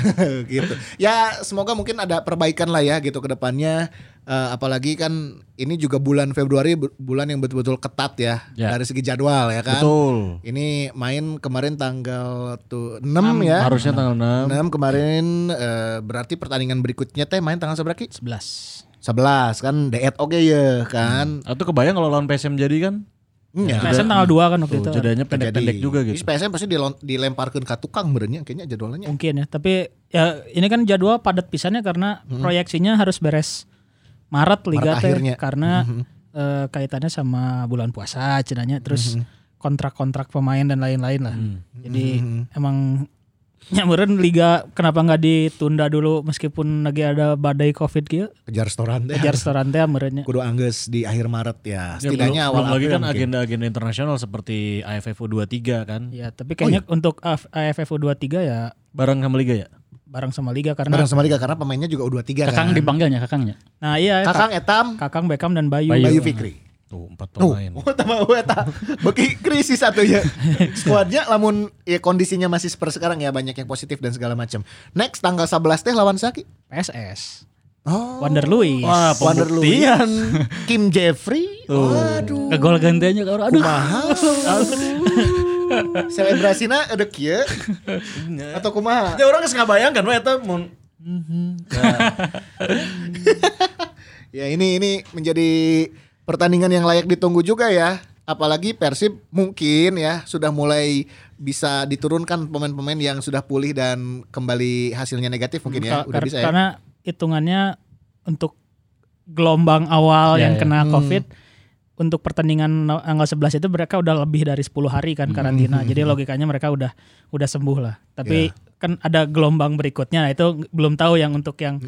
gitu. Ya semoga mungkin ada perbaikan lah ya gitu ke depannya. Eh, apalagi kan ini juga bulan Februari bu- bulan yang betul-betul ketat ya, Ya. dari segi jadwal ya kan. Betul. Ini main kemarin tanggal tuh 6 ya. Harusnya tanggal 6. 6 kemarin eh, berarti pertandingan berikutnya teh main tanggal seberapa? Ki? 11. 11 kan deet oke ya kan. Atau kebayang kalau lawan PSM jadi kan? Iya. PSM tanggal 2 kan waktu Tuh, itu. jadinya pendek-pendek juga gitu. PSM pasti dilemparkan ke tukang berenya kayaknya jadwalnya. Mungkin ya, tapi ya ini kan jadwal padat pisannya karena proyeksinya harus beres Maret liga Maret teh akhirnya. karena eh, kaitannya sama bulan puasa cenanya terus kontrak-kontrak pemain dan lain-lain lah. Jadi emang nyamperin liga kenapa nggak ditunda dulu meskipun lagi ada badai covid gitu Kejar restoran deh. kejar restoran teh meureunnya. Kudu angges di akhir Maret ya. Ya, Setidaknya belum, awal belum lagi April kan mungkin. agenda-agenda internasional seperti AFF U23 kan. Ya, tapi kayaknya untuk AF- AFF U23 ya Bareng sama Liga ya? bareng sama liga karena Bareng sama Liga karena pemainnya juga U23 kakang kan. dipanggilnya kakangnya nah iya Kakang Etam, Kakang Beckham dan Bayu. Bayu. Bayu Fikri. Tuh empat Tuh, pemain. oh (laughs) tambah gue tak bagi krisis satu ya. Skuadnya lamun ya kondisinya masih seperti sekarang ya banyak yang positif dan segala macam. Next tanggal 11 teh lawan Saki. PSS. Oh. Wander Luis. Wah, Wander pembuktian. (laughs) Kim Jeffrey. Waduh. ke gol gantiannya aduh aduh Selebrasinya ada kieu atau kumaha? Ya orang geus ngabayangkan we eta mun (laughs) Ya ini ini menjadi pertandingan yang layak ditunggu juga ya. Apalagi Persib mungkin ya sudah mulai bisa diturunkan pemain-pemain yang sudah pulih dan kembali hasilnya negatif mungkin ya. Udah bisa ya. Karena hitungannya untuk gelombang awal Ya, yang ya. kena Hmm. Untuk pertandingan tanggal 11 itu mereka udah lebih dari 10 hari kan karantina. Jadi logikanya mereka udah udah sembuh lah. Tapi kan ada gelombang berikutnya. Nah itu belum tahu yang untuk yang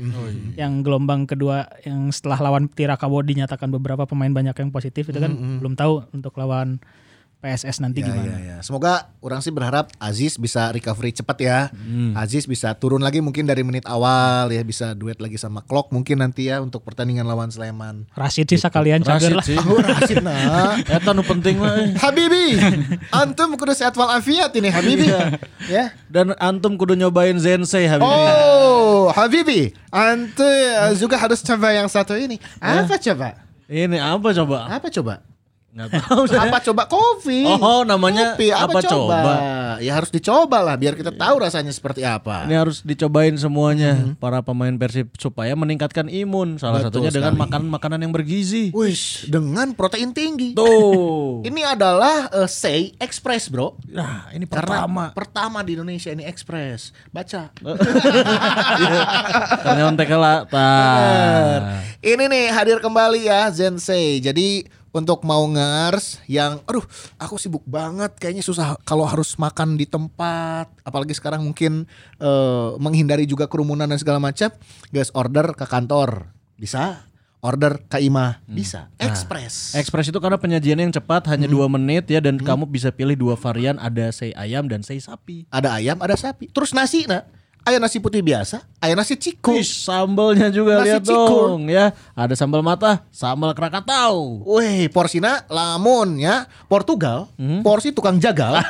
yang gelombang kedua yang setelah lawan Tirakabo dinyatakan beberapa pemain banyak yang positif itu kan belum tahu untuk lawan PSS nanti Ya, gimana. ya, ya. Semoga orang sih berharap Aziz bisa recovery cepat ya. Hmm. Aziz bisa turun lagi mungkin dari menit awal ya bisa duet lagi sama Klok mungkin nanti ya untuk pertandingan lawan Sleman. Rashid sih sekalian cager Rashid lah. sih. Oh, Rashid nah. (laughs) Eta nu penting mah. eh. Habibi, antum kudu sehat walafiat ini Habibi. ya. Dan antum kudu nyobain Zensei Habibie. Oh, Habibi, antum eh, juga harus coba yang satu ini. Apa coba? Ini apa coba? Apa coba? Nggak tahu saya. Apa coba kopi? Oh, namanya Kopi, apa coba? Ya harus dicoba lah biar kita tahu rasanya seperti apa. Ini harus dicobain semuanya para pemain Persib supaya meningkatkan imun. Salah Betul satunya dengan sekali. makanan-makanan yang bergizi. Wish, dengan protein tinggi. Tuh. (laughs) Ini adalah eh, Say Express, Bro. Nah, ini Karena pertama. pertama di Indonesia ini Express. Baca. (laughs) Bener. Tah. Ini nih hadir kembali ya Zensei. Jadi untuk maungers yang aduh aku sibuk banget kayaknya susah kalau harus makan di tempat. Apalagi sekarang mungkin eh, menghindari juga kerumunan dan segala macam. Guys order ke kantor. Bisa. Order ke imah bisa. Express. Express itu karena penyajiannya yang cepat hanya dua menit ya dan kamu bisa pilih dua varian. Ada sei ayam dan sei sapi. ada ayam ada sapi. Terus nasi nah ayam nasi putih biasa ayam nasi ciku Wih, sambalnya juga Nasi lihat cikur. dong ya. Ada sambal mata, sambal Krakatau. Wih, porsina lamun ya. Portugal, porsi tukang jagal.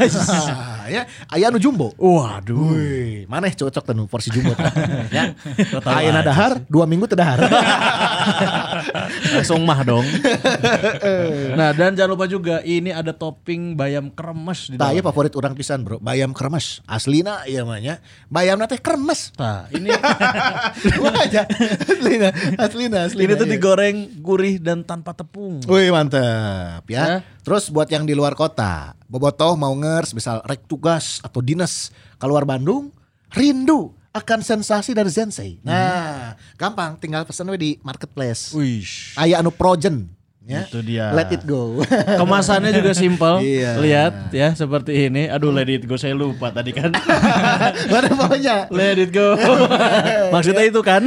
(laughs) ya, aya nu jumbo. Waduh. Wih, maneh cocok tenu porsi jumbo. (laughs) ya. tahu Ayeuna aja. dahar, dua minggu teu dahar. (laughs) Langsung mah dong. nah, dan jangan lupa juga ini ada topping bayam kremes di ieu dalam. favorit orang pisan, Bro. Bayam kremes. Aslina ieu mah nya. Bayamna teh kremes. Tah, ini (laughs) Wah aja. Aslina, aslina, aslina. ini tuh iya. digoreng gurih dan tanpa tepung. Wih mantep ya. Ya. Terus buat yang di luar kota, bobotoh mau ngers, misal rek tugas atau dinas keluar Bandung, rindu akan sensasi dari Zensei. Nah, gampang tinggal pesen we di marketplace. Wih. Aya anu projen. Ya. Itu dia. Let it go. (laughs) Kemasannya juga simpel. Iya. Lihat ya seperti ini. Aduh, let it go saya lupa tadi kan. (laughs) Mana maunya? let it go. (laughs) Maksudnya itu kan.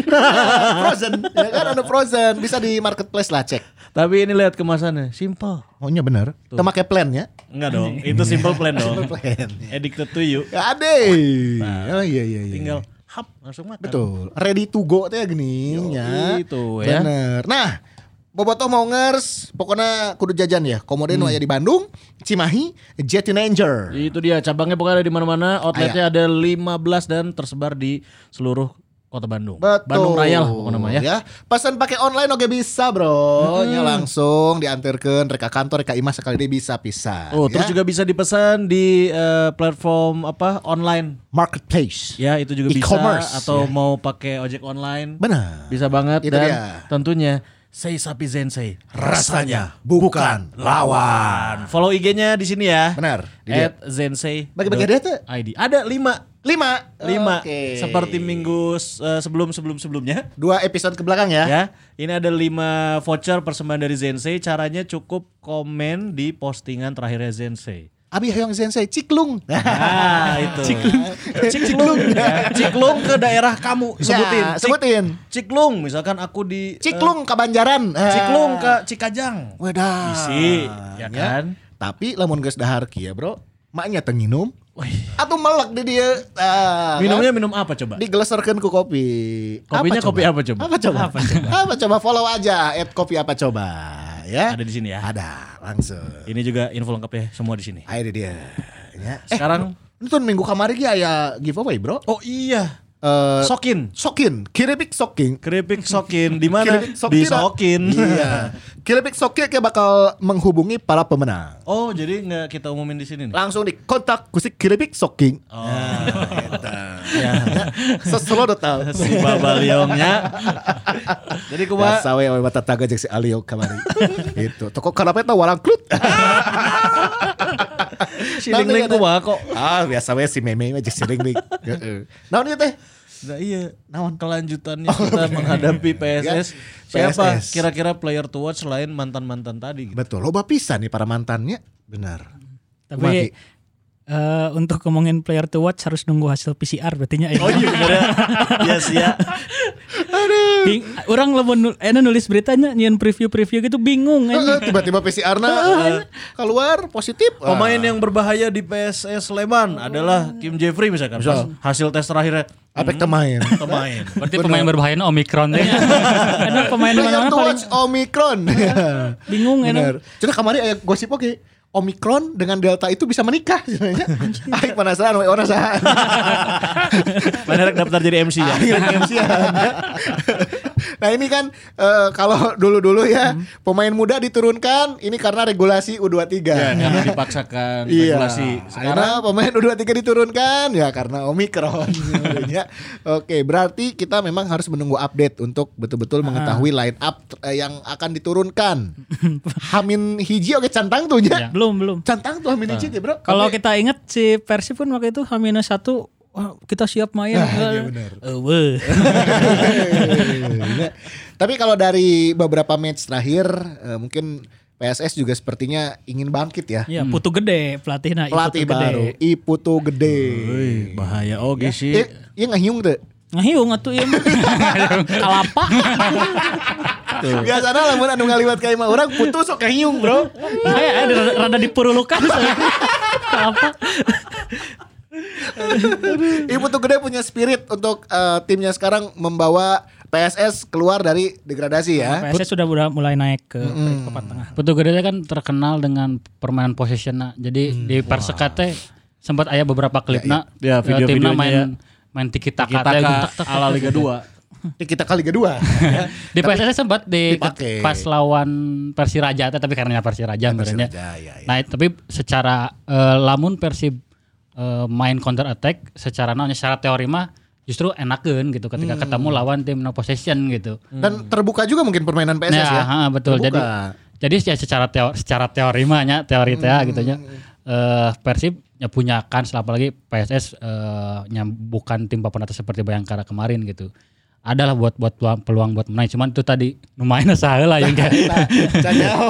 frozen. Ya kan anu frozen. Bisa di marketplace lah cek. Tapi ini lihat kemasannya, simpel. Maunya bener. Kita pakai plan ya. Enggak dong, itu simple plan dong. Plan. Addicted to you. Ya ade. Oh iya iya iya. Tinggal hap langsung makan. Betul. Ready to go teh gini ya. itu ya. Bener. Nah, Bobotoh mau ngers, pokoknya kudu jajan ya. Komoden Hmm. di Bandung, Cimahi, Jatinanger. Itu dia cabangnya pokoknya ada di mana-mana. Outletnya ada 15 dan tersebar di seluruh kota Bandung. Betul. Bandung Raya lah pokoknya nama ya. Pesan pakai online oke bisa, Bro. Ya langsung diantarkan reka kantor reka imah sekali dia bisa bisa. Oh, terus ya. juga bisa dipesan di eh, platform apa online. marketplace. Ya, itu juga bisa E-commerce, atau mau pakai ojek online. Benar. Bisa banget Itu dan dia. tentunya Sei Sapi Zensei Rasanya bukan lawan. Follow IG-nya di sini ya. Benar. At Zensei. Bagi-bagi hadiah tuh? ID. Ada lima. Lima. Lima. Oke. Seperti minggu eh, sebelum sebelum sebelumnya. Dua episode ke belakang ya. Ya, ini ada lima voucher persembahan dari Zensei. Caranya cukup komen di postingan terakhirnya Zensei. Abi Hyong Sensei Ciklung. Nah, itu. Ciklung. Ciklung. Ya. Ciklung ke daerah kamu. Sebutin. Ya, Cik- sebutin. Ciklung, misalkan aku di eh, Ciklung ke Banjaran. Ciklung Ah. ke Cikajang. Wadah. Isi, ya kan? Tapi lamun geus dahar kieu, Bro. Maknya teu nginum. Atau melek di dia. Ah, Minumnya kan? minum apa coba? digeleserkeun ku kopi. Kopinya kopi apa coba? Apa coba? Apa coba? apa coba? Follow aja at kopi apa coba. Ya. Ada di sini ya. Ada, langsung. Ini juga info lengkap ya semua di sini. Ayo dia. Ya. Sekarang Eh, itu minggu kemarin ya aya giveaway, Bro. oh iya, Eh, Sokin. Sokin, Kiripik Sokin. Keripik Sokin di mana? Kiripik Di. Sokin. Iya. Kiripik Sokin kayak bakal menghubungi para pemenang. Oh, jadi nggak kita umumin di sini nih. Langsung dikontak ku si Kiripik Soking. Oh. Ya. Seselodot tau. (laughs) si Babaliongnya. Jadi kumaha? Biasa we mata taga si Alio kamari. (laughs) Gitu. Toko karapet na warang klut. Si Ling Ling kumaha kok. Ah, biasa we si Meme mah jeung si Ling Ling. (laughs) Heeh. Naon ieu teh? Nah, iya. Naon? Kelanjutannya kita menghadapi PSS. Siapa kira-kira player to watch selain mantan-mantan tadi? Gitu. Betul, loba pisan nih para mantannya. Benar. Tapi Mati. Eh, untuk ngomongin player to watch harus nunggu hasil PCR berarti nya. Oh iya bener ya. Iya sih ya. Bing, orang nul, eh, nulis beritanya nyian preview-preview gitu bingung Eh, eh, tiba-tiba PCR-na (laughs) eh, keluar positif. Pemain yang berbahaya di PSS Sleman adalah Kim Jeffrey misalkan. Pas hasil tes terakhirnya Apek temain. pemain. (laughs) Berarti pemain berbahaya Omikron teh. Karena pemain Player mana to paling watch Omicron. (laughs) bingung Bener. enak. Cina kemarin aya gosip oke. Omicron dengan Delta itu bisa menikah sebenarnya. (laughs) Aing penasaran we orang saha. Mana daftar jadi MC ya? MC-an, ya. (laughs) Nah ini kan eh, kalau dulu-dulu ya pemain muda diturunkan ini karena regulasi U23. Ya, karena dipaksakan Iya. regulasi. Sekarang pemain U23 diturunkan ya karena Omicron. (laughs) ya. Oke, berarti kita memang harus menunggu update untuk betul-betul mengetahui line up eh, yang akan diturunkan. Hamin hiji oke cantang tuh ya. Belum belum. Cantang tuh Hamin hiji ya, Bro. Kalau kita ingat si Persib pun waktu itu H-1 wah, kita siap main. iya benar. Eh, weh. (laughs) Ya. Tapi kalau dari beberapa match terakhir eh, mungkin PSS juga sepertinya ingin bangkit ya. Ya, putu gede pelatihnya Iputu Pelatih gede. baru Iputu gede. Wih, bahaya oke sih. Eh, iya ngahiung tuh. Ngahiung atuh (laughs) ieu mah. Kalapa. Biasanya lamun anu ngaliwat ka imah urang putus sok ngahiung, Bro. Aya ada rada, dipurulukan saya. Kalapa. Iputu gede punya spirit untuk eh, timnya sekarang membawa PSS keluar dari degradasi ya. PSS sudah udah mulai naik ke papan tengah. Putu Gede kan terkenal dengan permainan possession Jadi di Persekat teh sempat aya beberapa klipna Ya, ya. Ya, eh, timna main ya. main tiki taka tek, tek, tek, ala Liga gitu. 2. (laughs) Di kita kali kedua. Di PSS sempat di Dipakai. pas lawan Persiraja tapi karena Persiraja sebenarnya. Persiraja, ya, ya. Nah, tapi secara eh, lamun Persib eh, main counter attack secara namanya secara teori mah justru enakeun gitu ketika Hmm. ketemu lawan tim no possession gitu. Dan terbuka juga mungkin permainan PSS ya. Nah, ha, betul. Jadi Terbuka. jadi ya secara teori secara teori mah nya teori teh Hmm. gitu nya. Eh Persib ya punya kans apalagi PSS eh nya bukan tim papan atas seperti Bayangkara kemarin gitu. Adalah buat buat peluang, peluang buat menang cuman itu tadi lumayan (laughs) salah lah yang kayak Nah,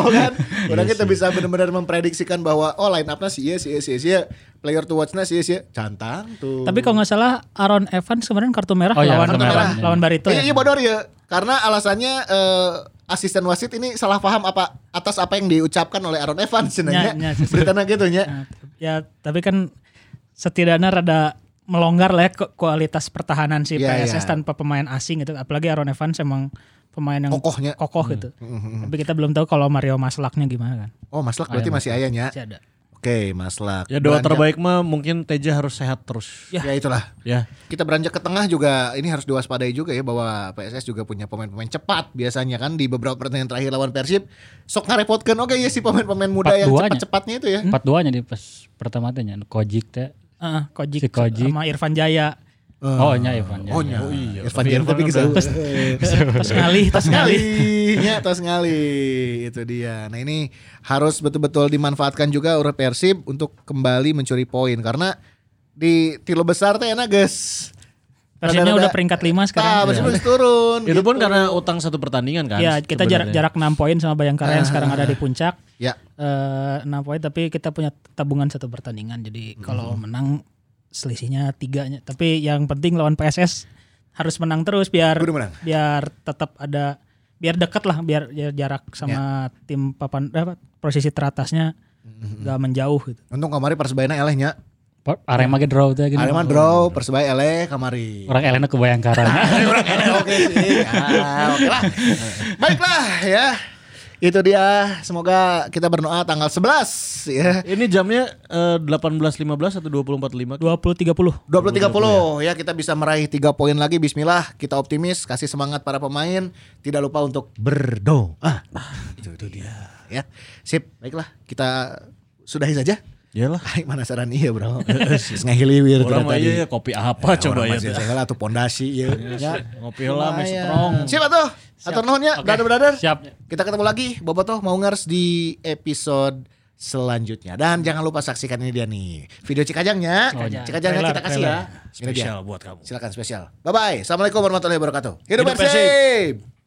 kan. (laughs) Udah kita bisa benar-benar memprediksikan bahwa oh line up-nya si iya, si iya, si iya, si iya. Player to watch-nya si iya, si iya. Cantang tuh. Tapi kalau nggak salah Aaron Evans kemarin kartu merah Oh iya, lawan kartu merah. lawan Barito Iya, iya ya. bodor ya. Karena alasannya eh, asisten wasit ini salah paham apa atas apa yang diucapkan oleh Aaron Evans sebenarnya. Nya, nya. Beritanya gitu nya. Nah, ya tapi kan setidaknya rada melonggar lah ya ku- kualitas pertahanan si Iya, PSS iya. tanpa pemain asing gitu. Apalagi Aaron Evans emang pemain yang Kokohnya. kokoh gitu. Tapi kita belum tahu kalau Mario Maslaknya gimana kan. Oh, Maslak berarti masih ayahnya. Masih ada. Oke, Maslak. Ya doa Beranjak- terbaik mah mungkin Teja harus sehat terus. Ya. itulah. Ya. Kita beranjak ke tengah juga ini harus diwaspadai juga ya bahwa PSS juga punya pemain-pemain cepat biasanya kan di beberapa pertandingan terakhir lawan Persib sok ngarepotkan oke ya si pemain-pemain muda yang cepat-cepatnya itu ya. empat duanya di pas pertama teh nya Kojik teh. Heeh, Kojik, Si Kojik. sama Irfan Jaya. Oh nya Ivan. ya. Oh, nya. iya. Irfan Jaya tapi bisa. Terus ngalih, terus ngalih. Ngalinya tos ngali itu dia. Nah ini harus betul-betul dimanfaatkan juga oleh Persib untuk kembali mencuri poin karena di tilo besar teh enak guys. Persibnya udah peringkat 5 sekarang. Nah, Persib harus turun. Itu pun gitu. karena utang satu pertandingan kan. Ya, kita jarak sebenarnya. jarak 6 poin sama Bayangkara yang sekarang ada di puncak. Ya. Eh 6 poin tapi kita punya tabungan satu pertandingan. Jadi kalau menang selisihnya tiganya. Tapi yang penting lawan PSS harus menang terus biar biar tetap ada biar dekat lah biar, biar jarak sama tim papan eh, apa, posisi teratasnya nggak menjauh gitu. Untung kemarin Persebaya elehnya. Arema ge draw teh gini. Arema draw, Persebaya eleh kamari. Orang elena ke Bayangkara. (laughs) Oke sih. Ah, oke lah. (laughs) Baiklah ya. Itu dia. Semoga kita berdoa tanggal 11 ya. Ini jamnya eh, 18.15 atau 20.45? 20 30. 20-30 ya kita bisa meraih 3 poin lagi Bismillah kita optimis kasih semangat para pemain tidak lupa untuk berdoa itu, itu dia ya sip baiklah kita sudahi saja Iyalah. Ay, mana saran iya bro (laughs) Terus ngahiliwir Orang mah tadi. iya ya, kopi apa coba ya. Masih segala tuh pondasi ya. ya. Ngopi lah, mes Lumayan. strong. Siap atuh. Atur nuhun ya, brother brother. Siap. Kita ketemu lagi Bobotoh mau ngers di episode selanjutnya. Dan jangan lupa saksikan ini dia nih. Video Cikajangnya. Cikajang. Cikajangnya kita kasih ya. Spesial buat kamu. Silakan spesial. Bye bye. Assalamualaikum warahmatullahi wabarakatuh. Hidup, Hidup bersih.